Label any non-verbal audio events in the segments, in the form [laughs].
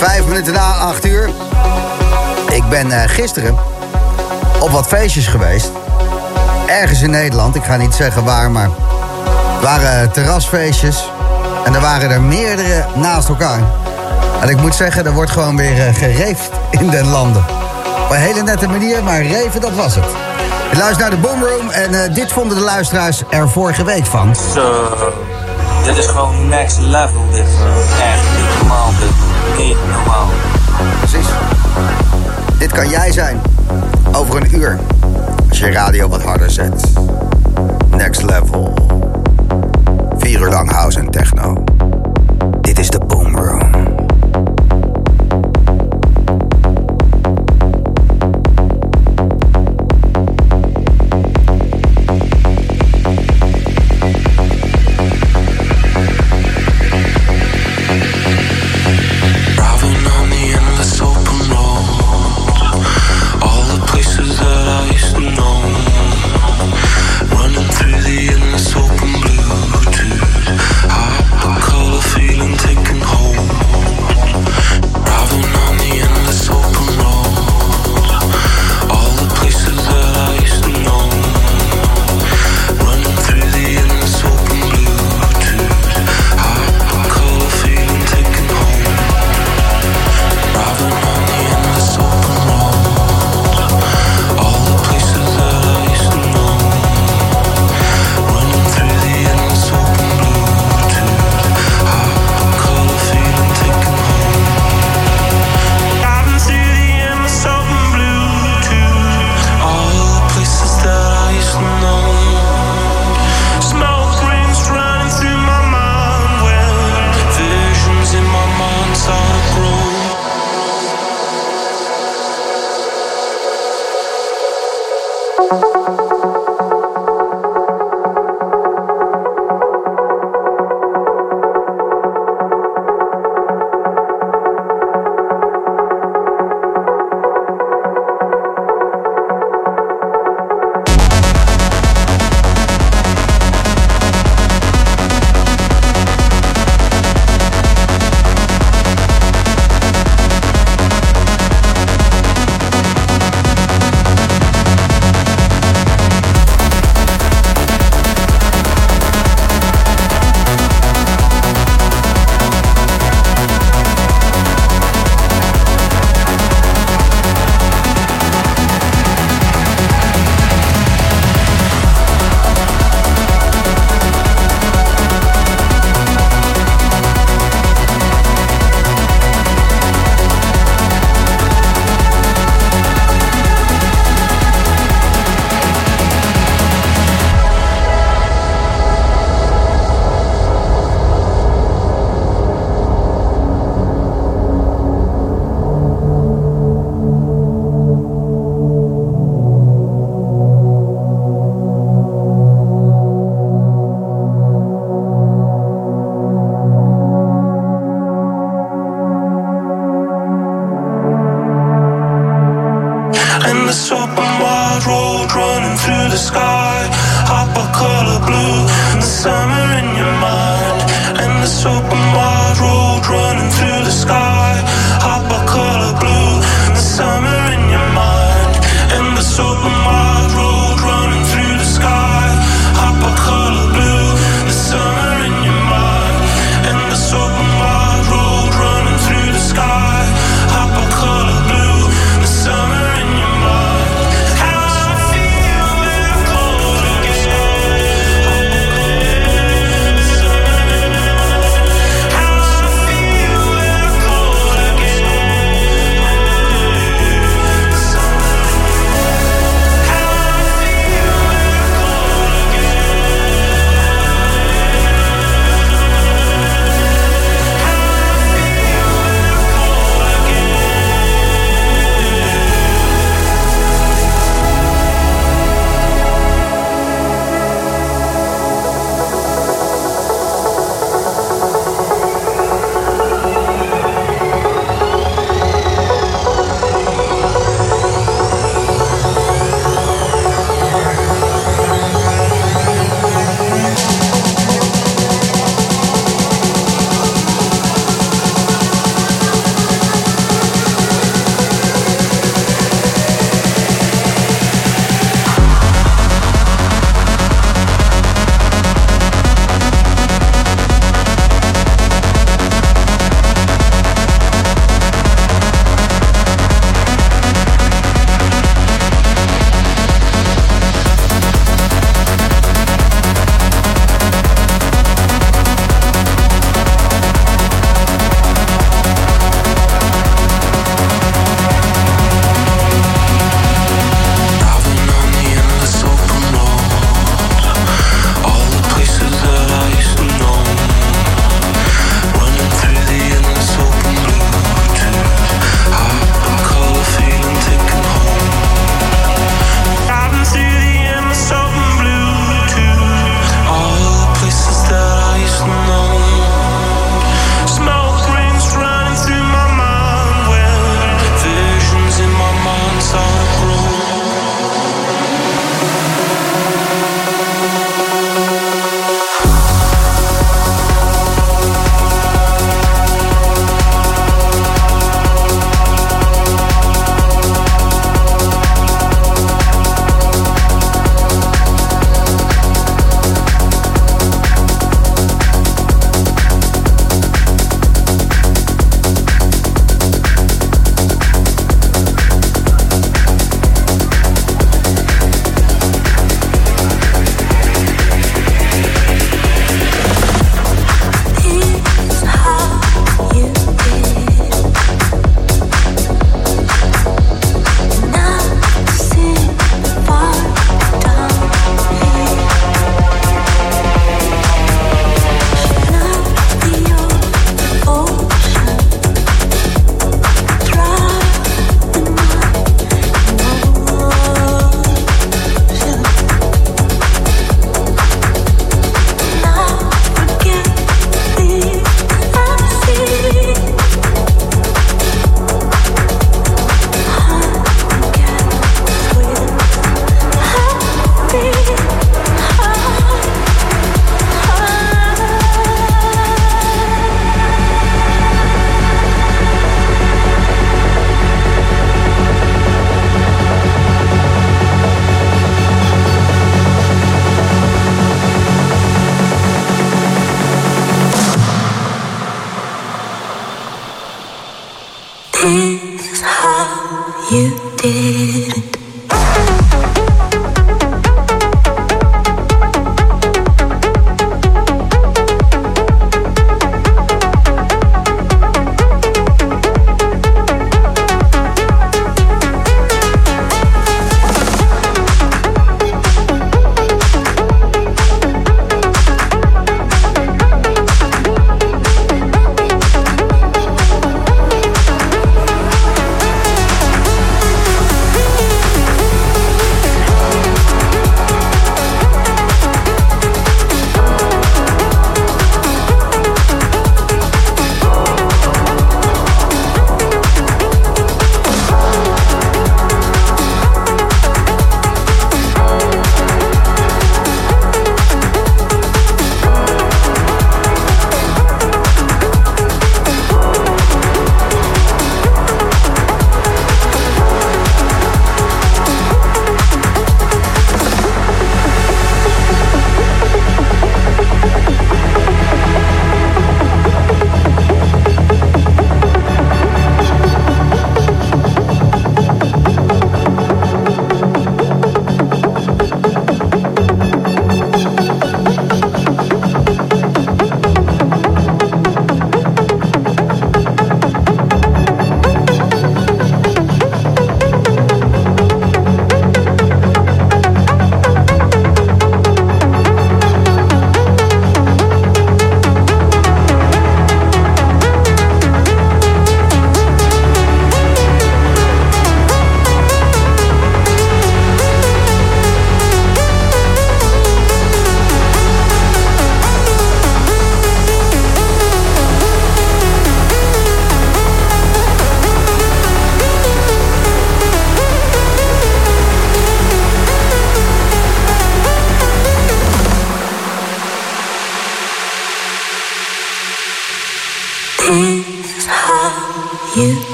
Vijf minuten na acht uur. Ik ben eh, gisteren op wat feestjes geweest. Ergens in Nederland. Ik ga niet zeggen waar, maar het waren terrasfeestjes. En er waren er meerdere naast elkaar. En ik moet zeggen, er wordt gewoon weer eh, gereefd in den landen. Op een hele nette manier, maar reven, dat was het. Je luistert naar de Boomroom en eh, dit vonden de luisteraars er vorige week van. Zo, dit is gewoon next level. Dit echt niet normaal. Dit. Precies. Dit kan jij zijn. Over een uur. Als je radio wat harder zet. Next level. Vier uur lang house en techno. Dit is de Boom Room.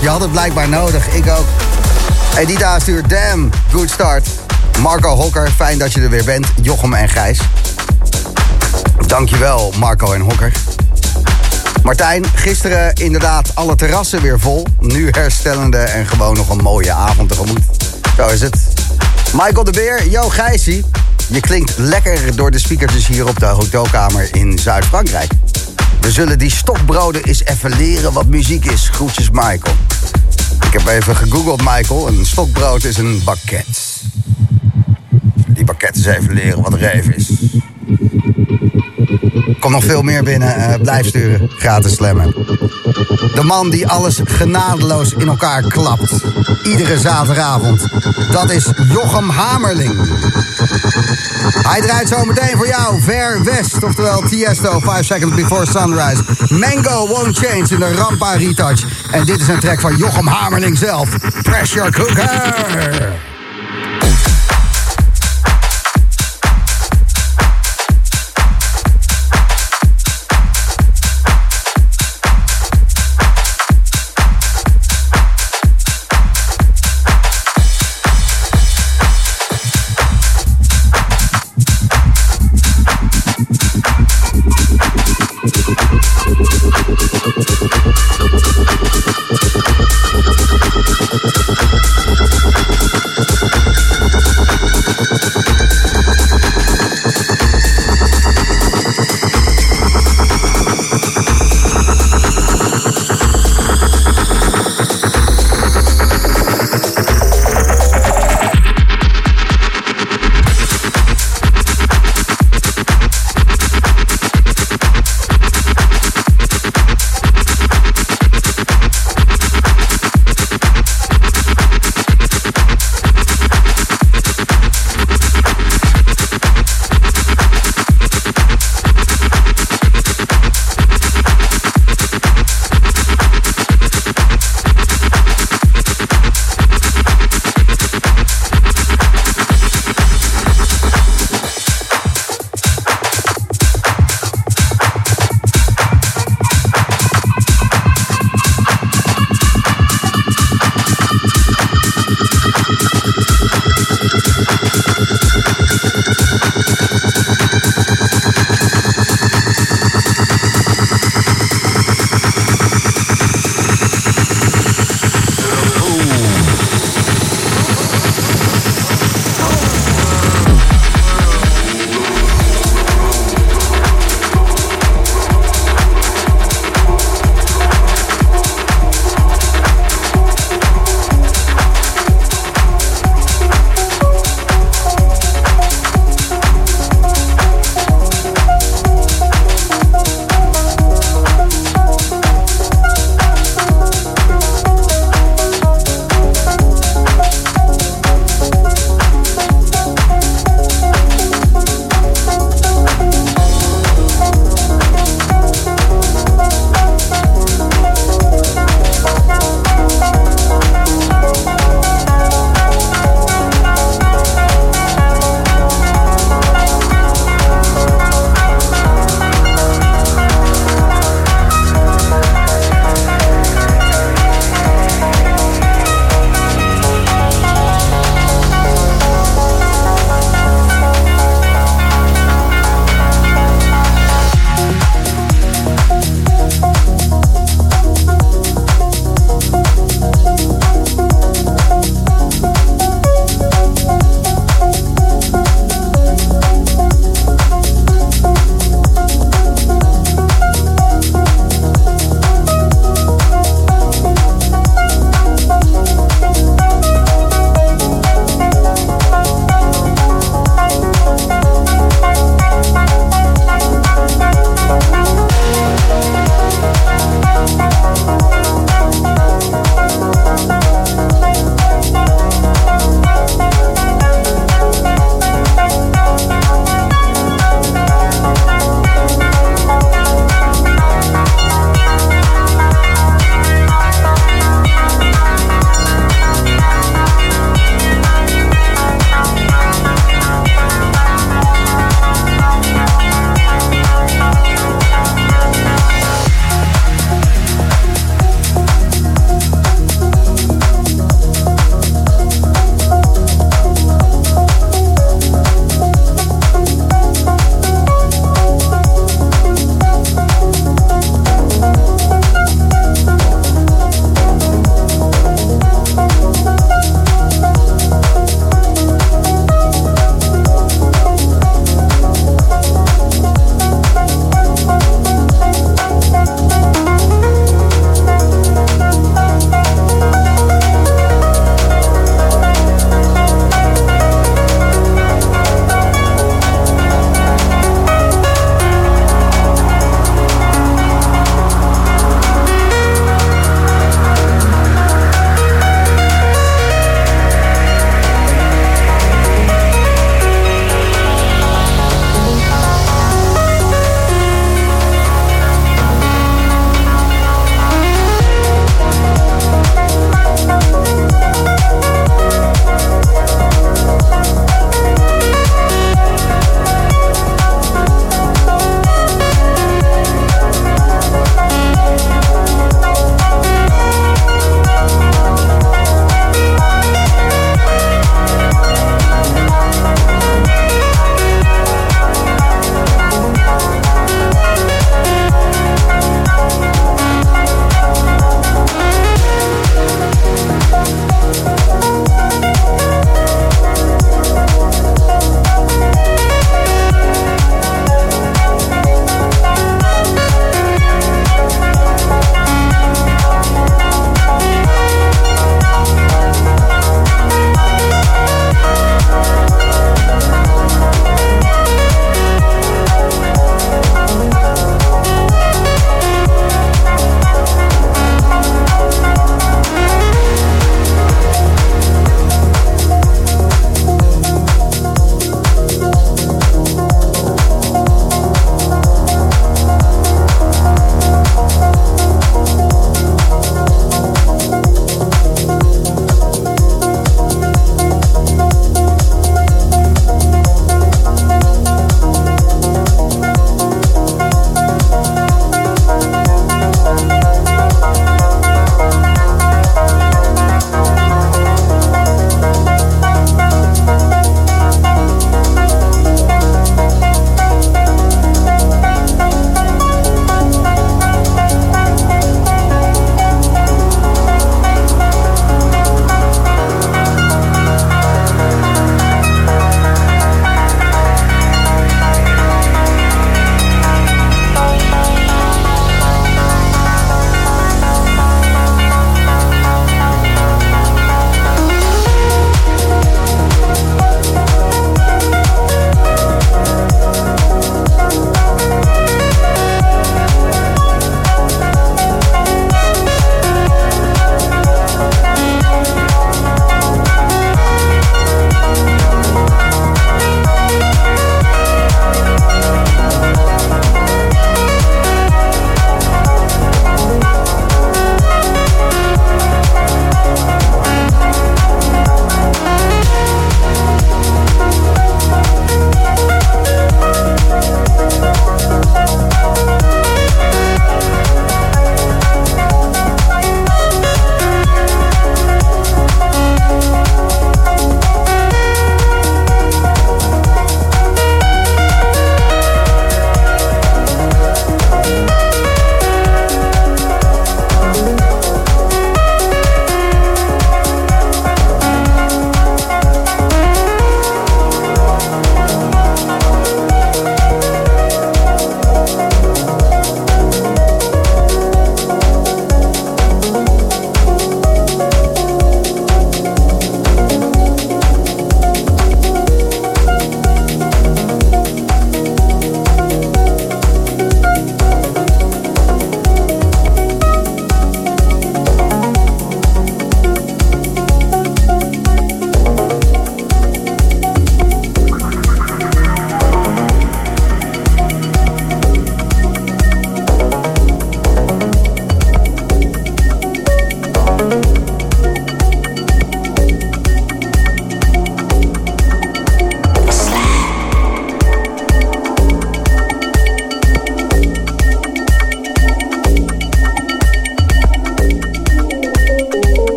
Je had het blijkbaar nodig. Ik ook. Edita stuurt damn, good start. Marco Hokker, fijn dat je er weer bent. Jochem en Gijs. Dankjewel, Marco en Hokker. Martijn, gisteren inderdaad alle terrassen weer vol. Nu herstellende en gewoon nog een mooie avond tegemoet. Zo is het. Michael de Beer, yo Gijsie. Je klinkt lekker door de speakertjes hier op de hotelkamer in Zuid-Frankrijk. We zullen die stokbroden eens even leren wat muziek is. Groetjes Michael. Ik heb even gegoogeld, Michael. Een stokbrood is een bakket. Die bakket eens even leren wat reef is. Kom nog veel meer binnen. eh, blijf sturen. Gratis slammen. De man die alles genadeloos in elkaar klapt. Iedere zaterdagavond. Dat is Jochem Hamerling. Hij draait zo meteen voor jou. Ver West, oftewel Tiesto, 5 seconds before sunrise. Mango won't change in de Rampa retouch. En dit is een track van Jochem Hamerling zelf. Pressure Cooker.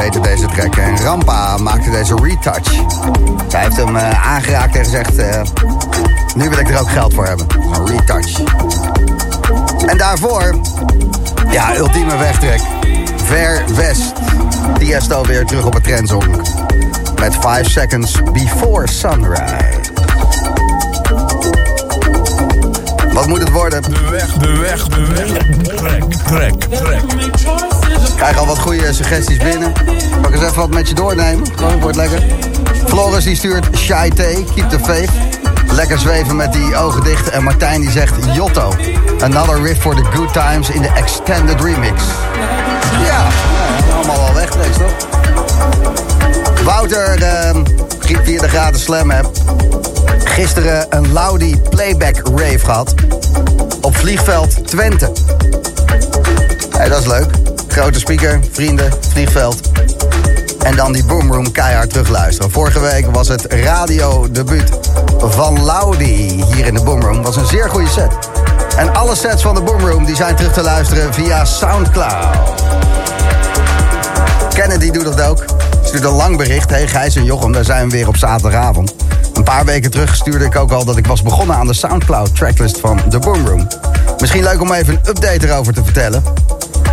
Heette deze track. En Rampa maakte deze retouch. Zij heeft hem eh, aangeraakt en gezegd... eh, nu wil ik er ook geld voor hebben. Een retouch. En daarvoor... Ja, ultieme wegtrek. Ver West. Tiesto weer terug op het trendzonk. Met 5 seconds before sunrise. Wat moet het worden? De weg, de weg, de weg. Trek, trek, trek. Krijg al wat goede suggesties binnen. Zal ik eens even wat met je doornemen? Gewoon, wordt lekker. Floris die stuurt Shy T, Keep the Faith. Lekker zweven met die ogen dicht. En Martijn die zegt Jotto. Another riff for the good times in the extended remix. Ja, nou, allemaal wel weg geweest, toch? Wouter, ehm, via de gratis slam app. Gisteren een Laudi playback rave gehad. Op vliegveld Twente. Hey, dat is leuk. Grote speaker, vrienden, vliegveld. En dan die boomroom keihard terugluisteren. Vorige week was het radiodebuut van Laudi hier in de boomroom. Was een zeer goede set. En alle sets van de boomroom die zijn terug te luisteren via Soundcloud. Kennedy doet dat ook. Stuurt een lang bericht. Hey Gijs en Jochem, daar zijn we weer op zaterdagavond. Een paar weken terug stuurde ik ook al dat ik was begonnen aan de Soundcloud tracklist van The Boomroom. Misschien leuk om even een update erover te vertellen.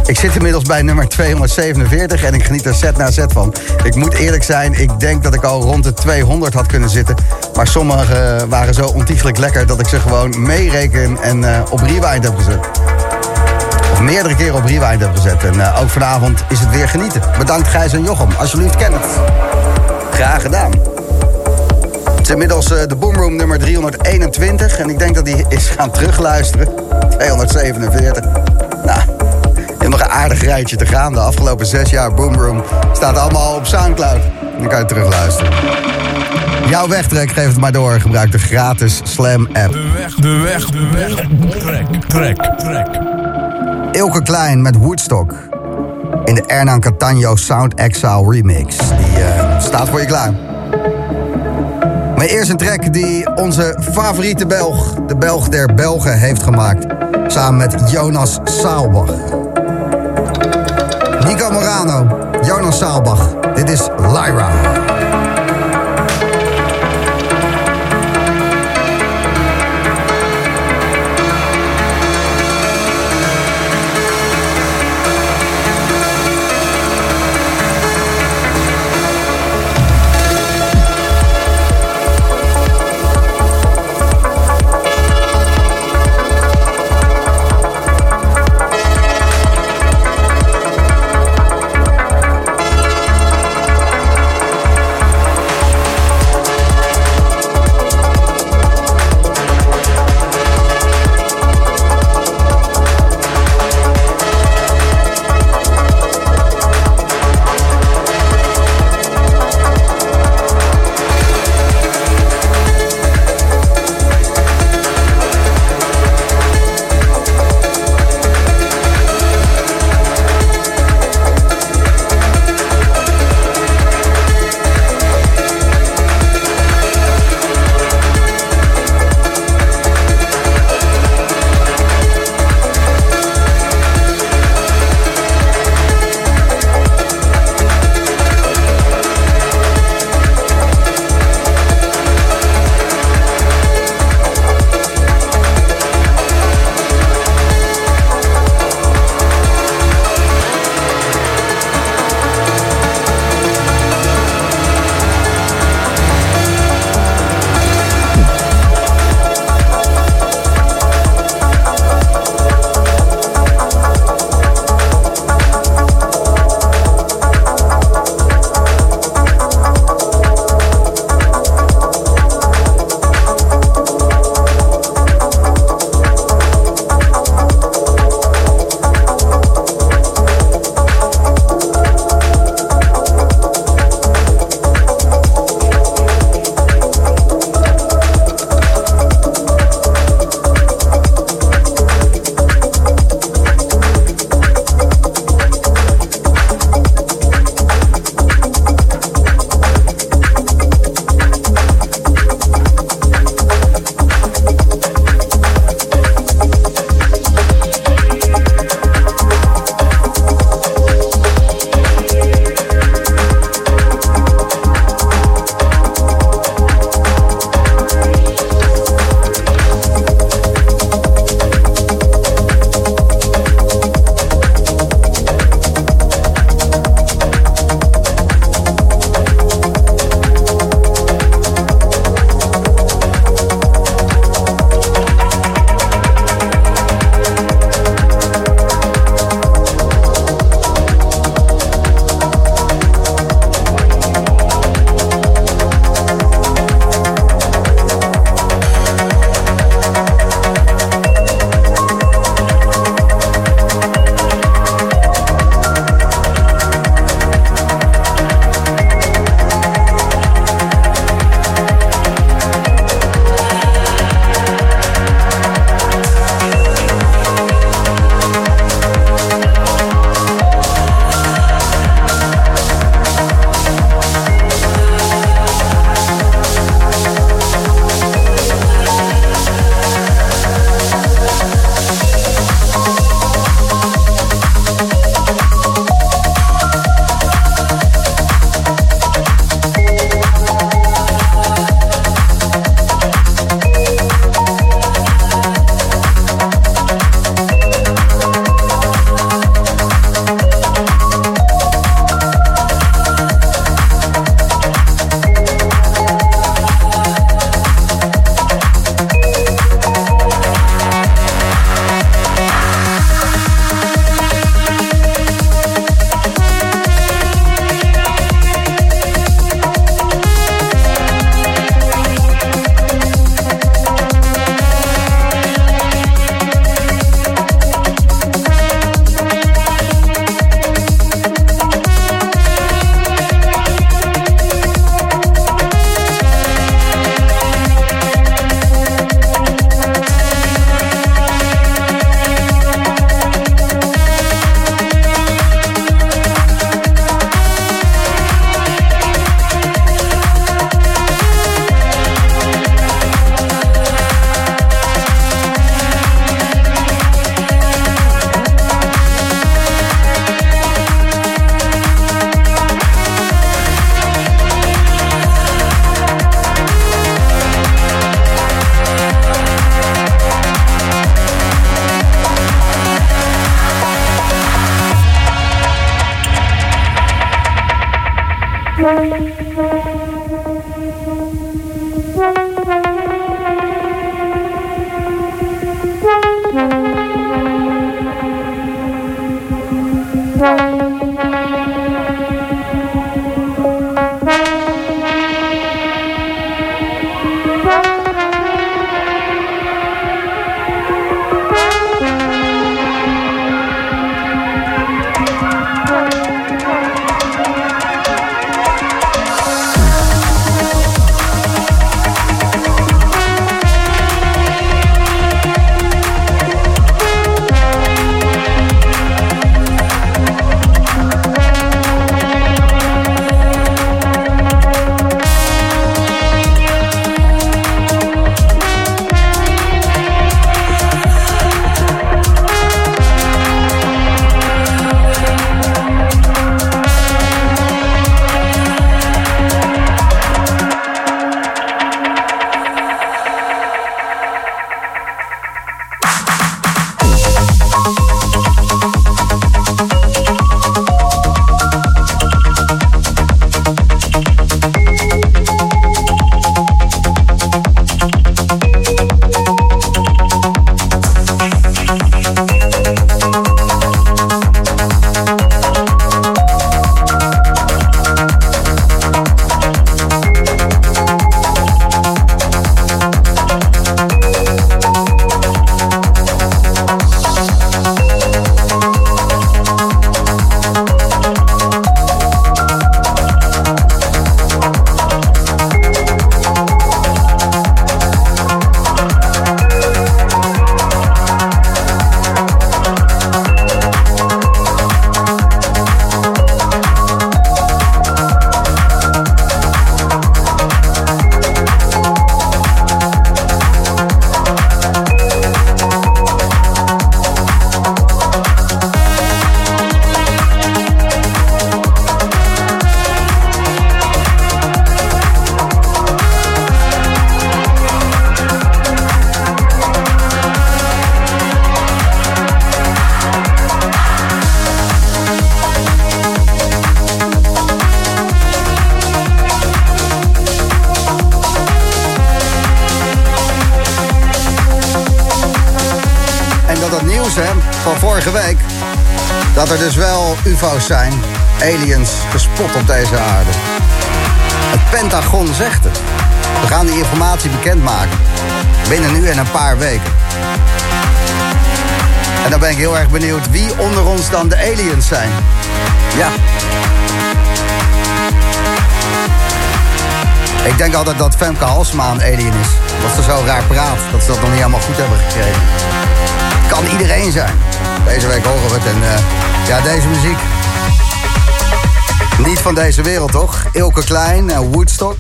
Ik zit inmiddels bij nummer 247 en ik geniet er set na set van. Ik moet eerlijk zijn, ik denk dat ik al rond de 200 had kunnen zitten. Maar sommige waren zo ontiegelijk lekker dat ik ze gewoon meereken en eh, op rewind heb gezet. Of meerdere keren op rewind heb gezet. En eh, ook vanavond is het weer genieten. Bedankt Gijs en Jochem. Alsjeblieft Kenneth. Graag gedaan. Het is inmiddels eh, de Boomroom nummer 321. En ik denk dat die is gaan terugluisteren. [laughs] 247. Nog een aardig rijtje te gaan. De afgelopen zes jaar Boomroom staat allemaal op Soundcloud. Dan kan je terugluisteren. Jouw wegtrek, geef het maar door. Gebruik de gratis Slam app. De weg, de weg, de weg. Trek, trek, trek. Ilke Klein met Woodstock. In de Hernan Catano Sound Exile remix. Die eh, staat voor je klaar. Maar eerst een track die onze favoriete Belg, de Belg der Belgen, heeft gemaakt. Samen met Jonas Saalbach. Nico Morano, Jonas Saalbach. Dit is Lyra. Dat er dus wel UFO's zijn. Aliens gespot op deze aarde. Het Pentagon zegt het. We gaan die informatie bekendmaken. Binnen nu en een paar weken. En dan ben ik heel erg benieuwd wie onder ons dan de aliens zijn. Ja. Ik denk altijd dat Femke Halsma een alien is. Dat ze zo raar praat, dat ze dat nog niet helemaal goed hebben gekregen. Kan iedereen zijn. Deze week horen we het en eh, ja, deze muziek. Niet van deze wereld, toch? Ilke Klein en Woodstock.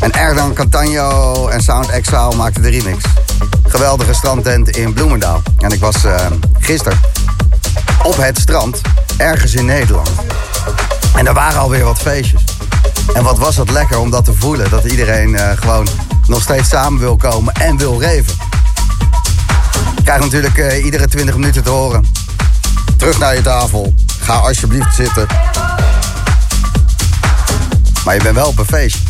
En Erdan Cantagno en Sound Exile maakten de remix. Geweldige strandtent in Bloemendaal. En ik was uh, gisteren op het strand, ergens in Nederland. En er waren alweer wat feestjes. En wat was het lekker om dat te voelen. Dat iedereen uh, gewoon nog steeds samen wil komen en wil reven. Ik krijg natuurlijk uh, iedere 20 minuten te horen. Terug naar je tafel. Ga alsjeblieft zitten. Maar je bent wel op een feestje.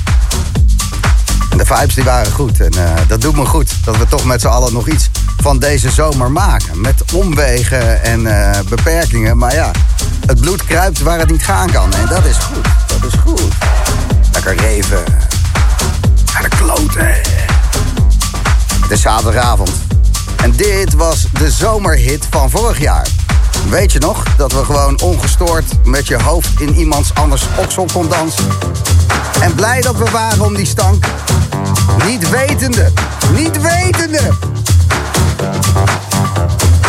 En de vibes die waren goed. En uh, dat doet me goed. Dat we toch met z'n allen nog iets van deze zomer maken. Met omwegen en uh, beperkingen. Maar ja, het bloed kruipt waar het niet gaan kan. En dat is goed. Dat is goed. Lekker reven. Naar de kloten. Het is zaterdagavond. En dit was de zomerhit van vorig jaar. Weet je nog dat we gewoon ongestoord met je hoofd in iemands anders oksel kon dansen? En blij dat we waren om die stank. Niet wetende. Niet wetende.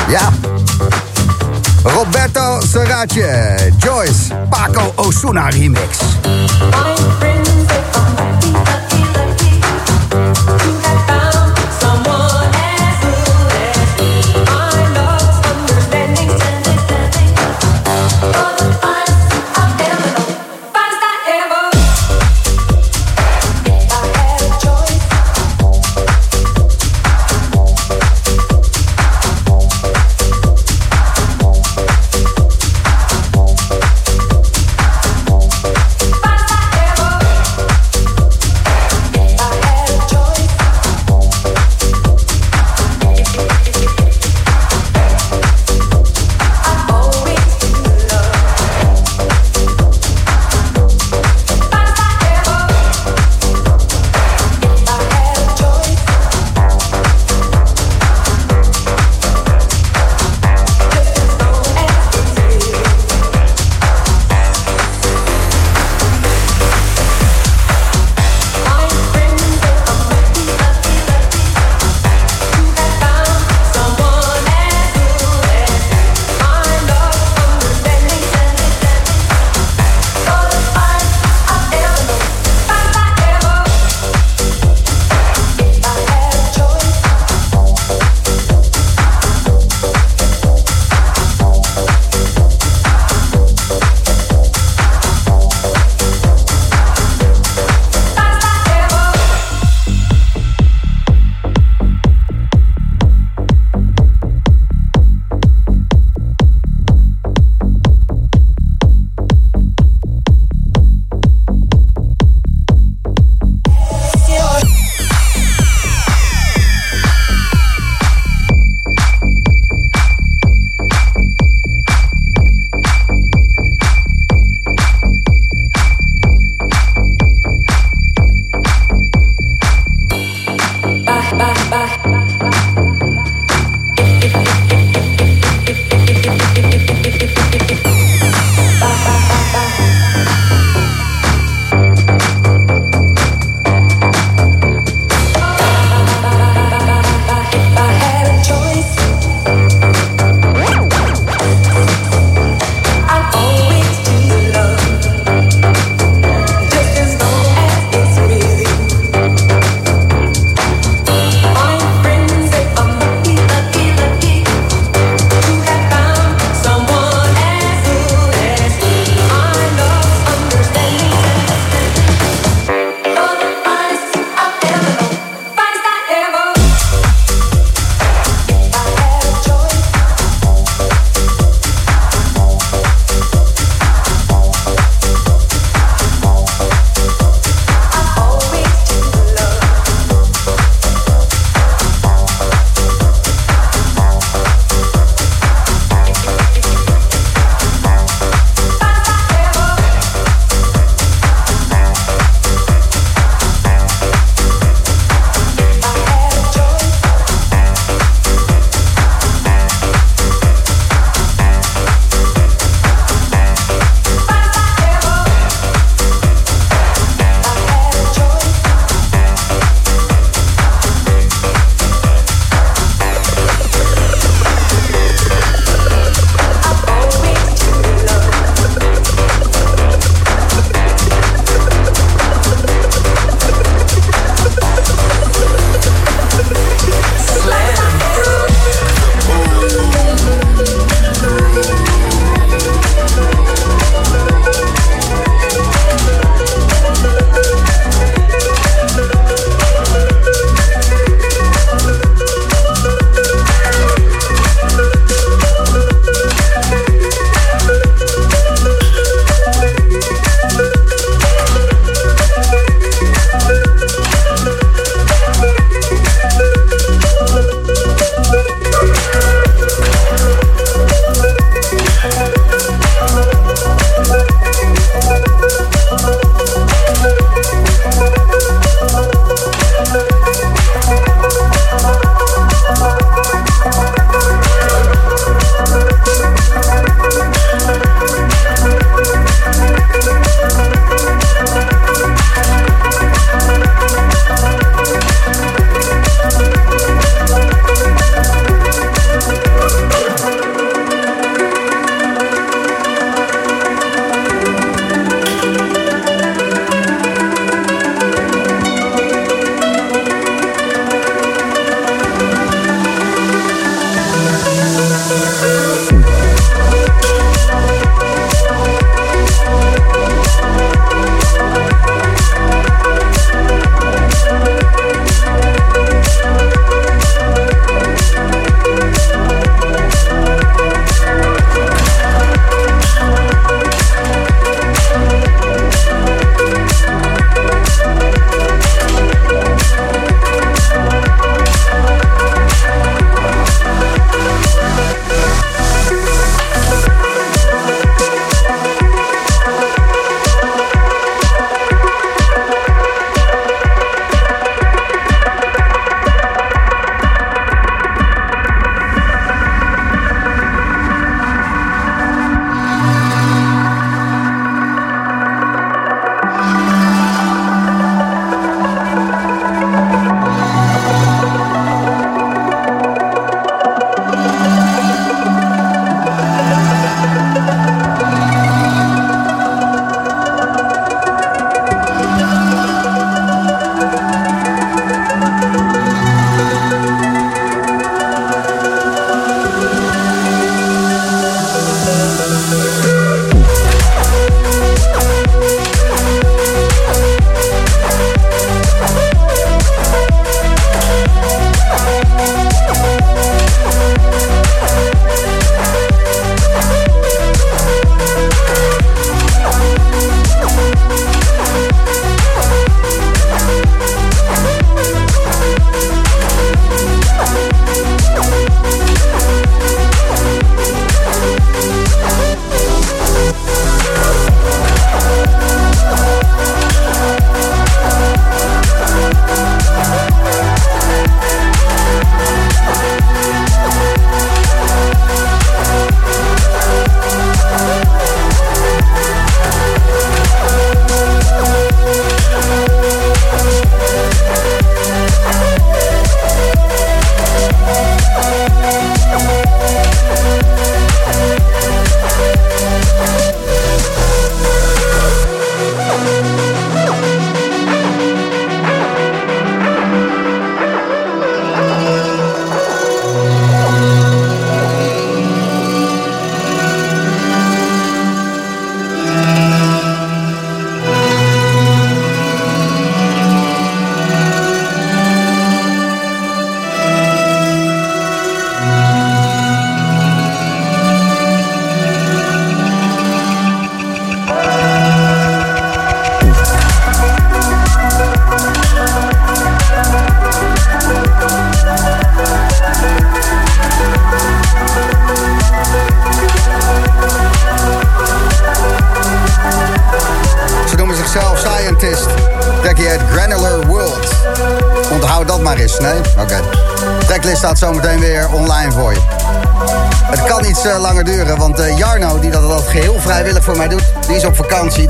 Ja. Roberto Serratje. Joyce. Paco Osuna remix.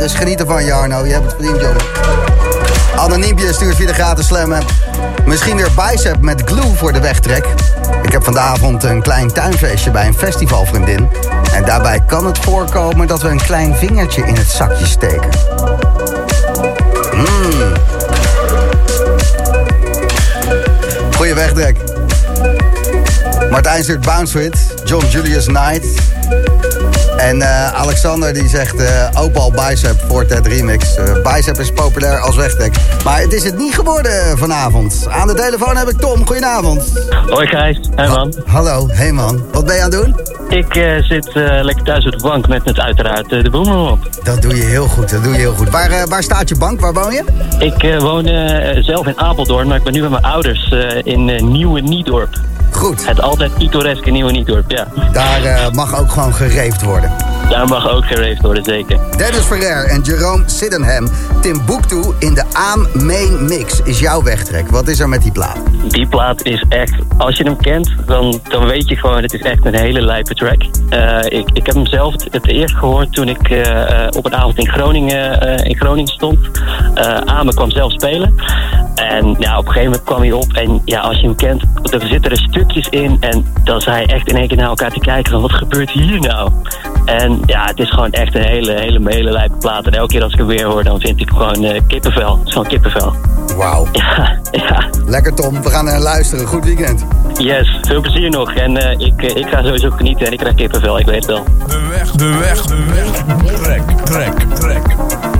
Dus geniet ervan Jarno. Je hebt het verdiend, jongen. Anoniempje stuurt via de gratis slammen. Misschien weer bicep met glue voor de wegtrek. Ik heb vanavond een klein tuinfeestje bij een festivalvriendin. En daarbij kan het voorkomen dat we een klein vingertje in het zakje steken. Mmm. Goeie wegtrek. Martijn stuurt Bounce With, John Julius Knight. En eh, Alexander die zegt eh Opal Bicep Fortet Remix. Eh, bicep is populair als wegtrek. Maar het is het niet geworden vanavond. Aan de telefoon heb ik Tom. Goedenavond. Hoi Gijs, hey man. Hallo, hey man. Wat ben je aan het doen? Ik zit lekker thuis op de bank met, met uiteraard de boemer op. Dat doe je heel goed, dat doe je heel goed. Waar, waar staat je bank? Waar woon je? Ik woon zelf in Apeldoorn, maar ik ben nu bij mijn ouders in Nieuwe Niedorp. Goed. Het altijd pittoreske Nieuwe Niedorp, ja. Daar eh, mag ook gewoon gereefd worden. Daar mag ook gereefd worden, zeker. Dennis Ferrer en Jerome Sydenham. Timbuktu in de Aam Main Mix is jouw wegtrek. Wat is er met die plaat? Die plaat is echt, als je hem kent, dan, dan weet je gewoon, het is echt een hele lijpe track. Eh, ik, ik heb hem zelf het eerst gehoord toen ik eh, op een avond in Groningen, in Groningen stond. Eh Ame kwam zelf spelen. En ja, op een gegeven moment kwam hij op. En ja, als je hem kent, er zitten er stukjes in. En dan zei je echt in één keer naar elkaar te kijken van, wat gebeurt hier nou? En ja, het is gewoon echt een hele, hele, hele lijpe plaat. En elke keer als ik hem weer hoor, dan vind ik gewoon eh, kippenvel. Het is gewoon kippenvel. Wauw. [laughs] Ja, ja. Lekker Tom, we gaan er luisteren. Goed weekend. Yes, veel plezier nog. En eh, ik, eh, ik ga sowieso genieten en ik krijg kippenvel, ik weet het wel. De weg, de weg, de weg. Trek, trek, trek.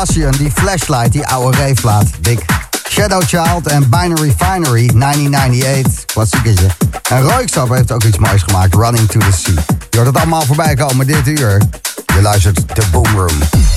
Die Flashlight, die oude reefplaat. Dik. Shadow Child en Binary Finery, 1998. Klassieketje. En Roykstap heeft ook iets moois gemaakt, Running to the Sea. Je hoort het allemaal voorbij komen dit uur. Je luistert de Boom Room.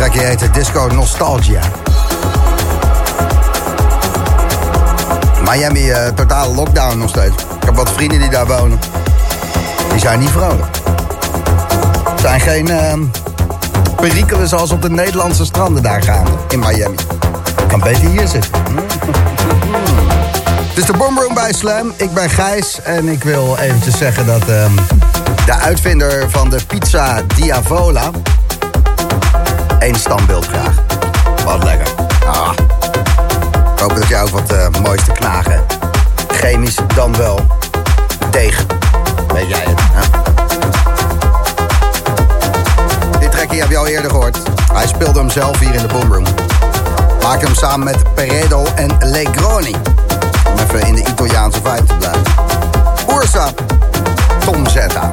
Het trekje heet Disco Nostalgia. Miami, eh, totale lockdown nog steeds. Ik heb wat vrienden die daar wonen. Die zijn niet vrolijk. Zijn geen ehm perikelen zoals op de Nederlandse stranden daar gaan in Miami. Ik kan beter hier zitten. Het is de Boomroom bij Slam. Ik ben Gijs en ik wil eventjes zeggen dat ehm, de uitvinder van de pizza Diavola... één standbeeld graag. Wat lekker. Ah. Ik hoop dat jij ook wat eh, moois te knagen. Chemisch dan wel deeg. Weet jij het? hè? Dit trekje heb je al eerder gehoord. Hij speelde hem zelf hier in de Boomroom. Maakte hem samen met Peredo en Legroni. Om even in de Italiaanse vibe te blijven. Ursa, Tom Zeta.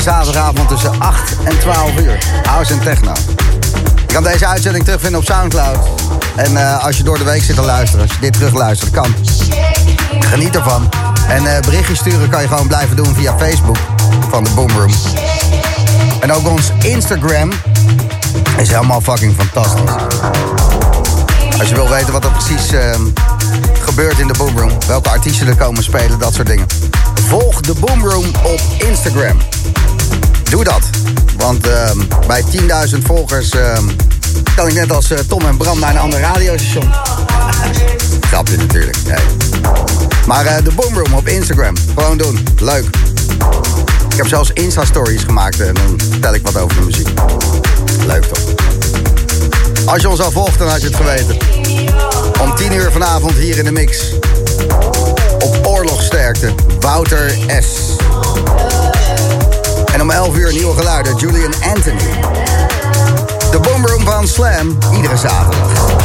Zaterdagavond tussen 8 en 12 uur. House en techno. Je kan deze uitzending terugvinden op Soundcloud. En eh, als je door de week zit te luisteren, als je dit terugluistert, kan. Geniet ervan. En eh, berichtjes sturen kan je gewoon blijven doen via Facebook van de Boomroom. En ook ons Instagram is helemaal fucking fantastisch. Als je wil weten wat er precies eh, gebeurt in de Boomroom, welke artiesten er komen spelen, dat soort dingen. Volg de Boomroom op Instagram. Doe dat. Want ehm, bij 10.000 volgers ehm, kan ik net als eh, Tom en Bram naar een ander radiostation. [laughs] Grapje natuurlijk. Nee. Maar eh, de Boomroom op Instagram. Gewoon doen. Leuk. Ik heb zelfs Insta-stories gemaakt en dan vertel ik wat over de muziek. Leuk toch? Als je ons al volgt, dan had je het geweten. Om 10 uur vanavond hier in de mix. Op oorlogsterkte, Wouter S. En om 11 uur nieuwe geluiden, Julian Anthony. De Boomroom van Slam, iedere zaterdag.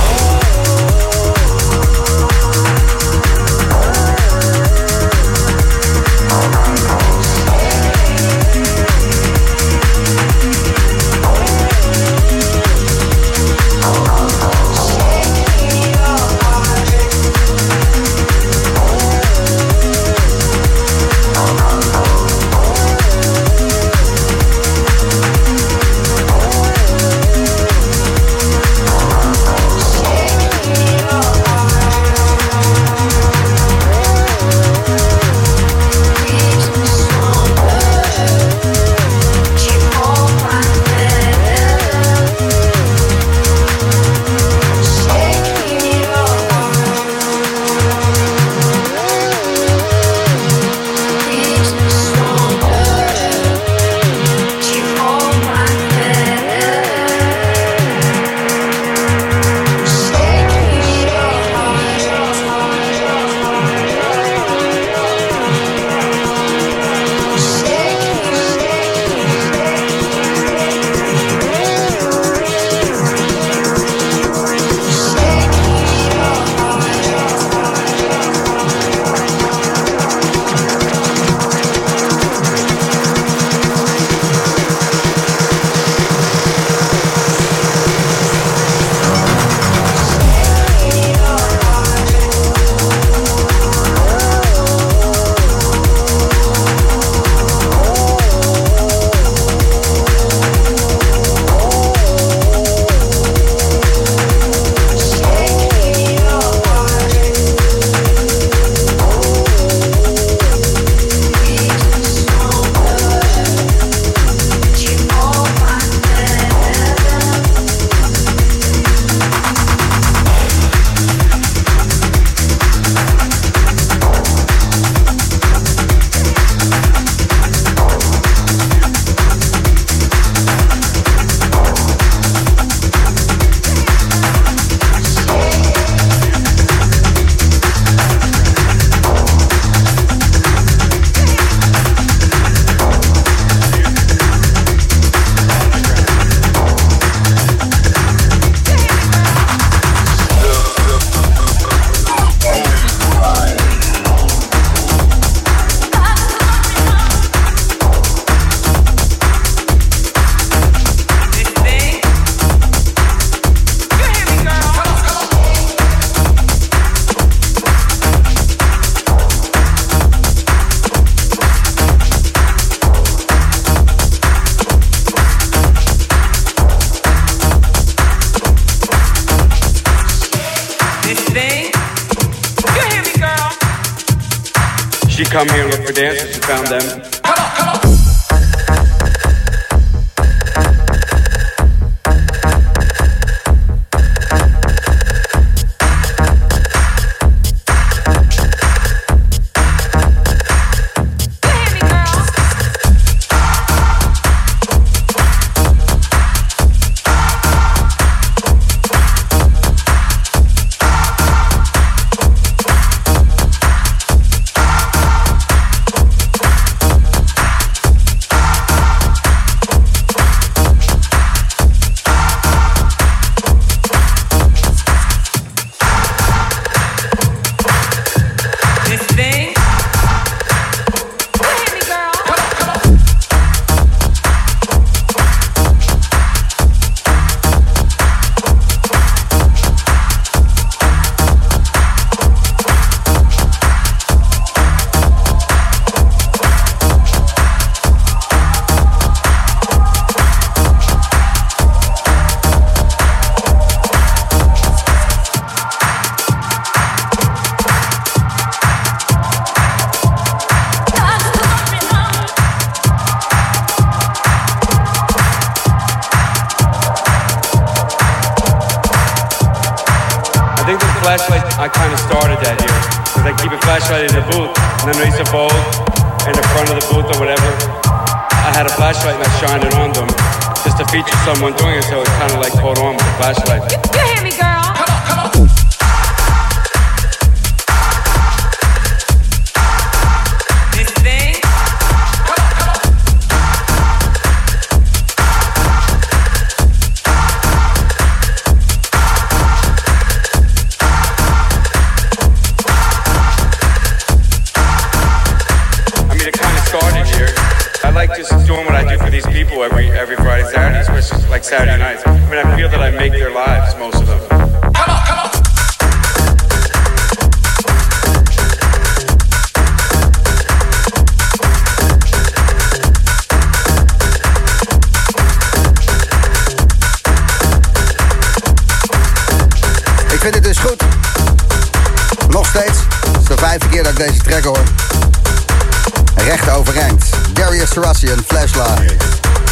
Sarasian, Flashlight.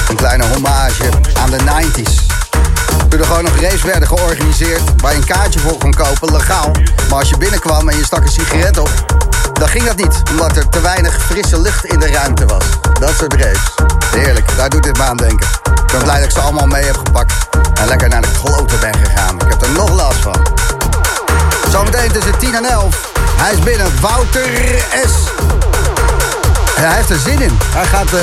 Een kleine hommage aan de 90s. Toen er gewoon nog races werden georganiseerd waar je een kaartje voor kon kopen, legaal. Maar als je binnenkwam en je stak een sigaret op, dan ging dat niet. Omdat er te weinig frisse lucht in de ruimte was. Dat soort races. Heerlijk, daar doet dit me aan denken. Ik ben blij dat ik ze allemaal mee heb gepakt. En lekker naar de kloten ben gegaan. Ik heb er nog last van. Zometeen tussen 10 en 11. Hij is binnen. Wouter S. Hij heeft er zin in. Hij gaat eh,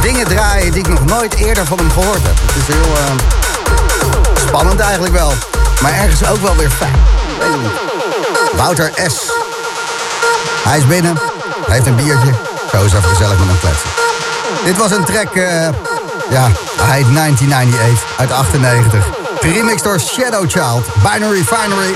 dingen draaien die ik nog nooit eerder van hem gehoord heb. Het is heel eh, spannend eigenlijk wel. Maar ergens ook wel weer fijn. Wouter S. Hij is binnen. Hij heeft een biertje. Zo is even gezellig met hem kletsen. Dit was een track, eh, ja, hij heet 1998 uit 98. Geremixed door Shadow Child, Binary Finery.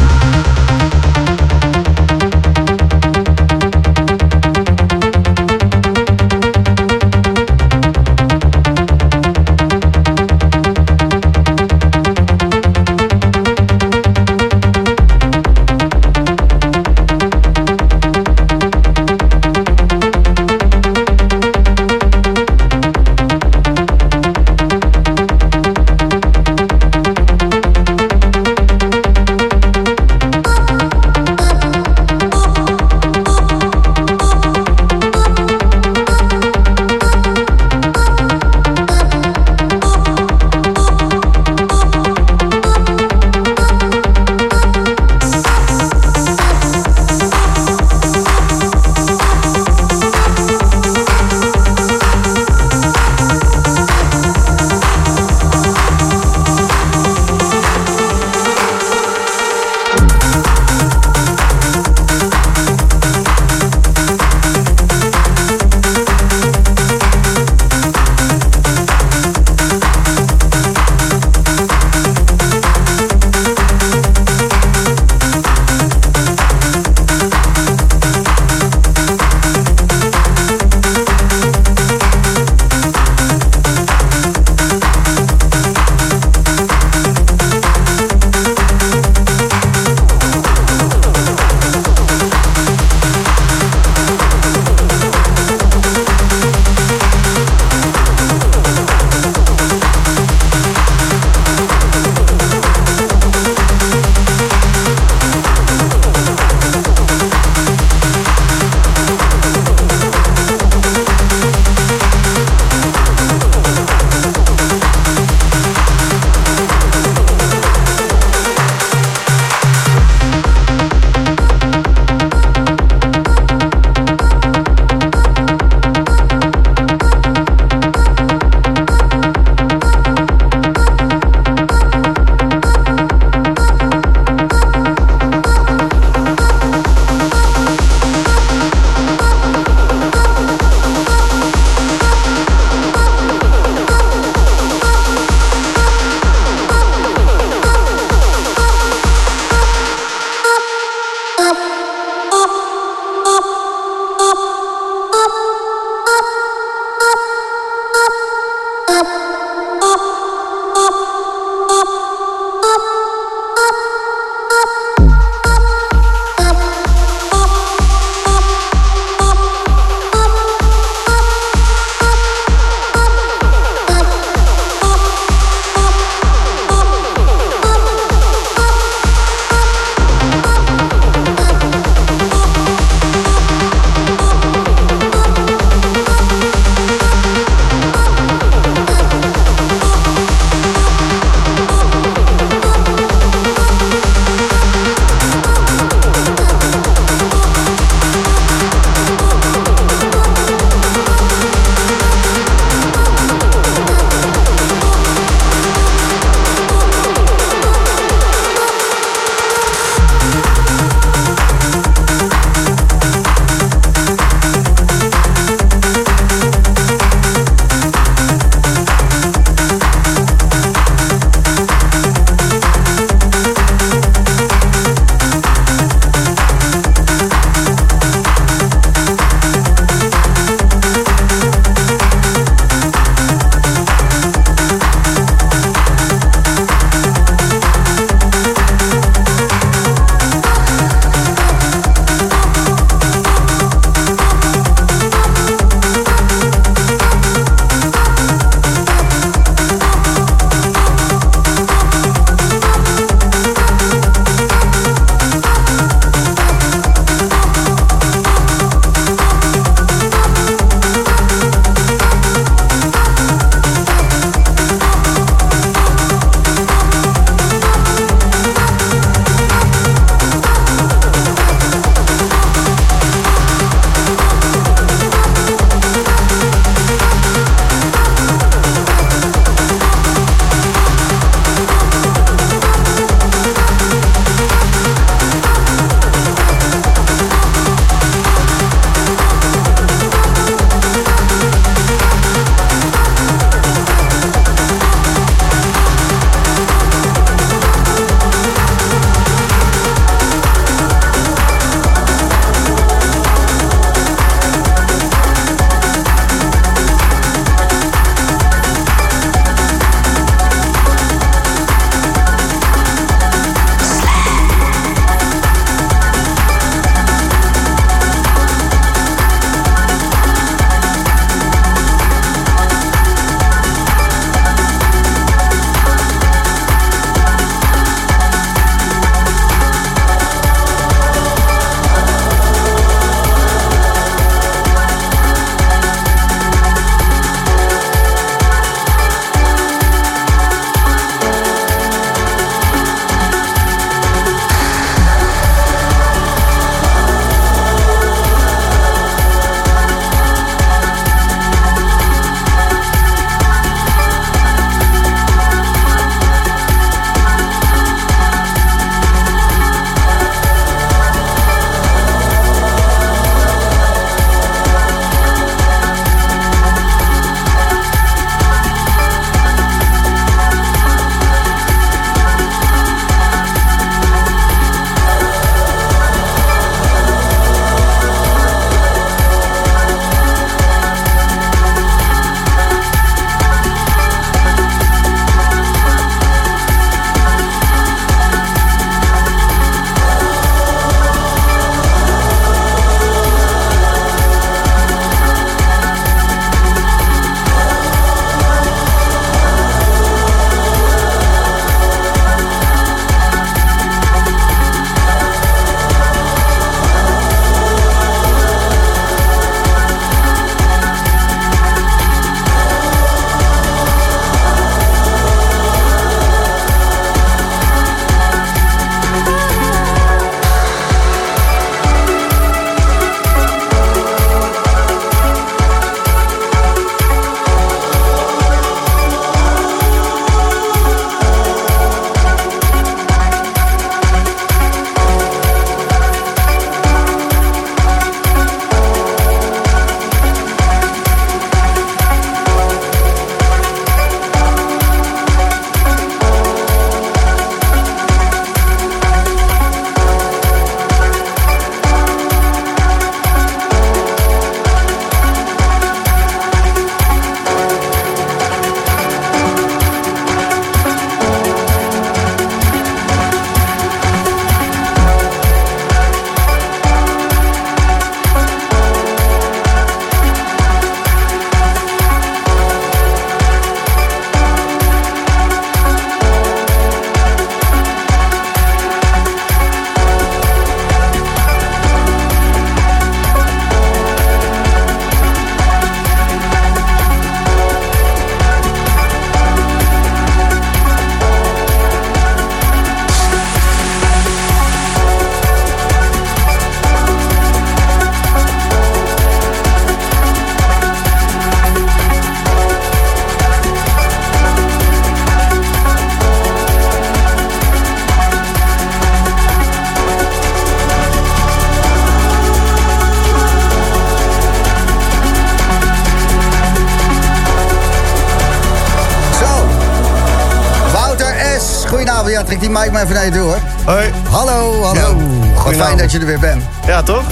Die mic maar even naar je toe hoor. Hoi. Hallo, hallo. Yo, Wat fijn dat je er weer bent. Ja, toch?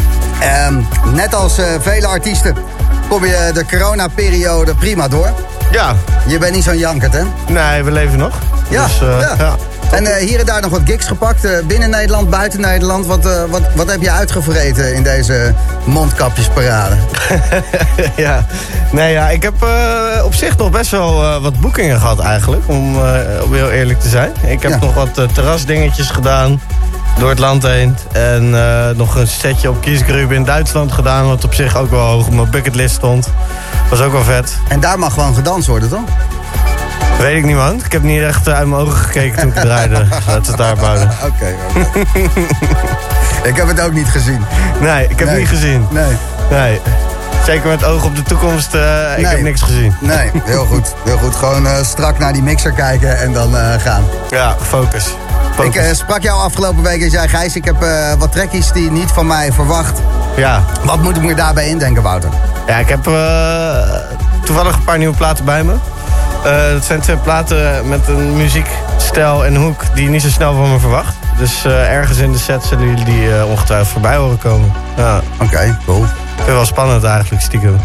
Ehm, net als eh, vele artiesten kom je de coronaperiode prima door. Ja. Je bent niet zo'n jankert, hè? Nee, we leven nog. Ja, Dus, eh, ja. ja. En eh, hier en daar nog wat gigs gepakt. binnen Nederland, buiten Nederland. Wat, wat, wat heb je uitgevreten in deze mondkapjesparade? [laughs] ja. Nee, ja, ik heb eh, op zich nog best wel eh, wat boekingen gehad eigenlijk, om, eh, om heel eerlijk te zijn. Ik heb Ja. nog wat terrasdingetjes gedaan door het land heen. En nog een setje op Kiesgrube in Duitsland gedaan, wat op zich ook wel hoog op mijn bucketlist stond. Was ook wel vet. En daar mag gewoon gedanst worden, toch? Weet ik niet, man. Ik heb niet echt uit mijn ogen gekeken toen ik het draaide. [laughs] Laten we het daarop houden. Oké, oké. [laughs] ik heb het ook niet gezien. Nee, ik heb Nee. niet gezien. Nee. Nee. Zeker met oog op de toekomst, eh, ik Nee. heb niks gezien. Nee, heel goed. Heel goed. Gewoon eh, strak naar die mixer kijken en dan eh, gaan. Ja, focus. focus. Ik sprak jou afgelopen week en zei... Gijs, ik heb wat trekkies die niet van mij verwacht. ja. Wat moet ik me daarbij indenken, Wouter? ja, ik heb toevallig een paar nieuwe platen bij me. Dat zijn twee platen met een muziekstijl en hoek die je niet zo snel van me verwacht. Dus ergens in de set zullen jullie die ongetwijfeld voorbij horen komen. Ja, Oké, cool. Ik vind het wel spannend eigenlijk, stiekem.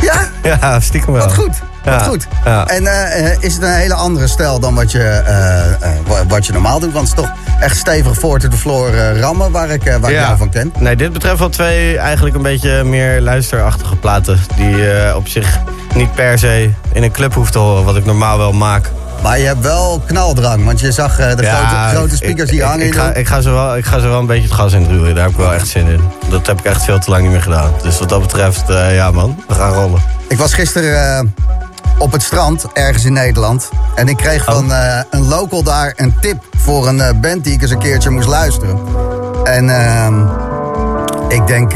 Ja, Ja, stiekem wel. wat goed. Wat goed. ja. En eh, is het een hele andere stijl dan wat je, eh, eh, wa- wat je normaal doet? Want het is toch echt stevig voor the floor rammen waar ik, waar ik jou van ken. Nee, dit betreft wel twee eigenlijk een beetje meer luisterachtige platen. Die op zich niet per se in een club hoeft te horen, wat ik normaal wel maak. Maar je hebt wel knaldrang, want je zag eh, de grote, grote speakers die hangen. Ik, ga, ik, ga ze wel, ik ga ze wel een beetje het gas in duwen. Daar heb ik wel echt zin in. Dat heb ik echt veel te lang niet meer gedaan. Dus wat dat betreft, eh, ja man, we gaan rollen. Ik was gisteren eh, op het strand, ergens in Nederland. En ik kreeg Oh. van eh, een local daar een tip voor een band die ik eens een keertje moest luisteren. En ehm, ik denk,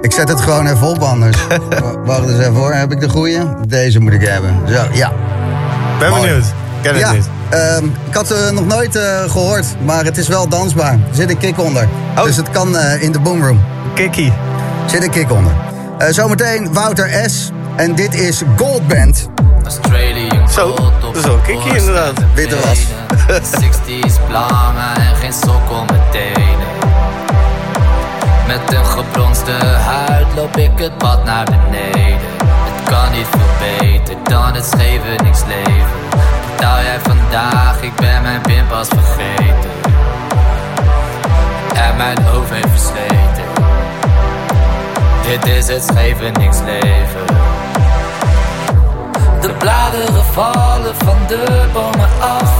ik zet het gewoon even op anders. [laughs] Wacht eens even hoor, heb ik de goeie? Deze moet ik hebben. Zo, ja. Ben Mooi. benieuwd. Ken het ja, niet. ehm, ik had het nog nooit eh, gehoord, maar het is wel dansbaar. Er zit een kick onder. Oh. Dus het kan eh, in de boomroom. Kikkie. Zit een kick onder. Eh, zometeen Wouter S. En dit is Goldband. Zo, dat is wel een kikkie inderdaad. Witte was. [laughs] 60's plangen en geen sok om mijn tenen. Met een gebronste huid loop ik het pad naar beneden. Kan niet veel beter dan het Scheveningsleven. Betaal jij vandaag, ik ben mijn pinpas vergeten. En mijn hoofd heeft versleten. Dit is het Scheveningsleven. De bladeren vallen van de bomen af.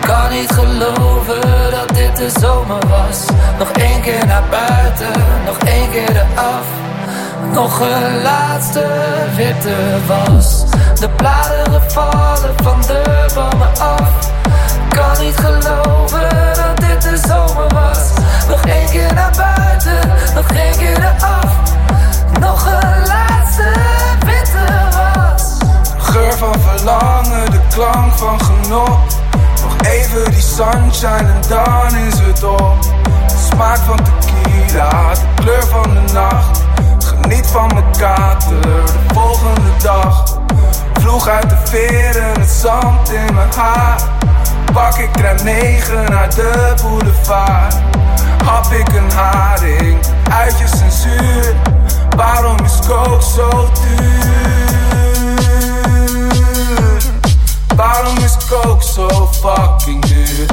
Kan niet geloven dat dit de zomer was. Nog één keer naar buiten, nog één keer eraf. Nog een laatste witte was. De bladeren vallen van de bomen af. Kan niet geloven dat dit de zomer was. Nog één keer naar buiten, nog één keer eraf. Nog een laatste witte was. Geur van verlangen, de klank van genot. Nog even die sunshine en dan is het op. De smaak van tequila, de kleur van de nacht. Geniet van mijn kater, de volgende dag. Vloeg uit de veren, het zand in mijn haar. Pak ik tram 9 naar de boulevard. Hap ik een haring, uit je censuur. Waarom is coke zo duur? Waarom is coke zo fucking duur?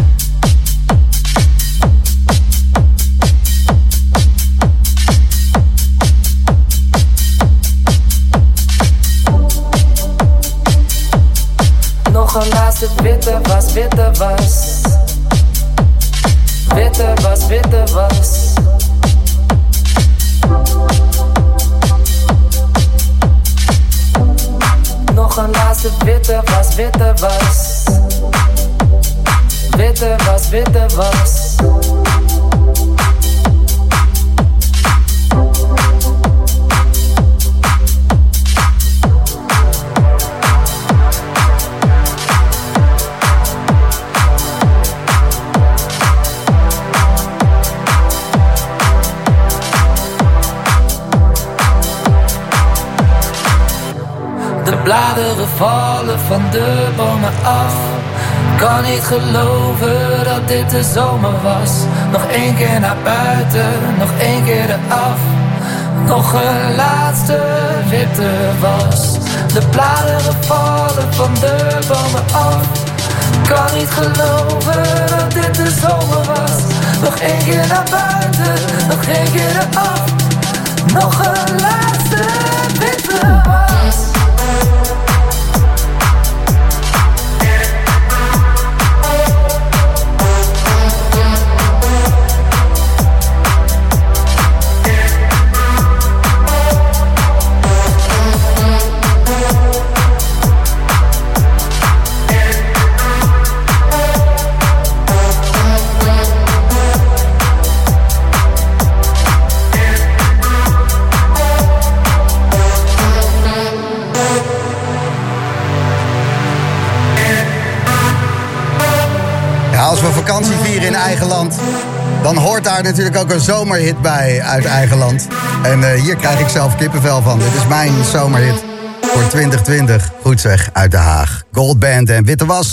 Nog een laatste witte was, witte was. Witte was, witte was. Nog een laatste witte was, witte was. Witte was, witte was. De bladeren vallen van de bomen af. Kan niet geloven dat dit de zomer was. Nog één keer naar buiten, nog één keer eraf. Nog een laatste witte was. De bladeren vallen van de bomen af. Kan niet geloven dat dit de zomer was. Nog één keer naar buiten, nog één keer eraf. Nog een laatste witte was. Land, dan hoort daar natuurlijk ook een zomerhit bij uit eigen land. En eh, hier krijg ik zelf kippenvel van. Dit is mijn zomerhit voor 2020. Goed zeg, uit Den Haag. Goldband en Witte Was.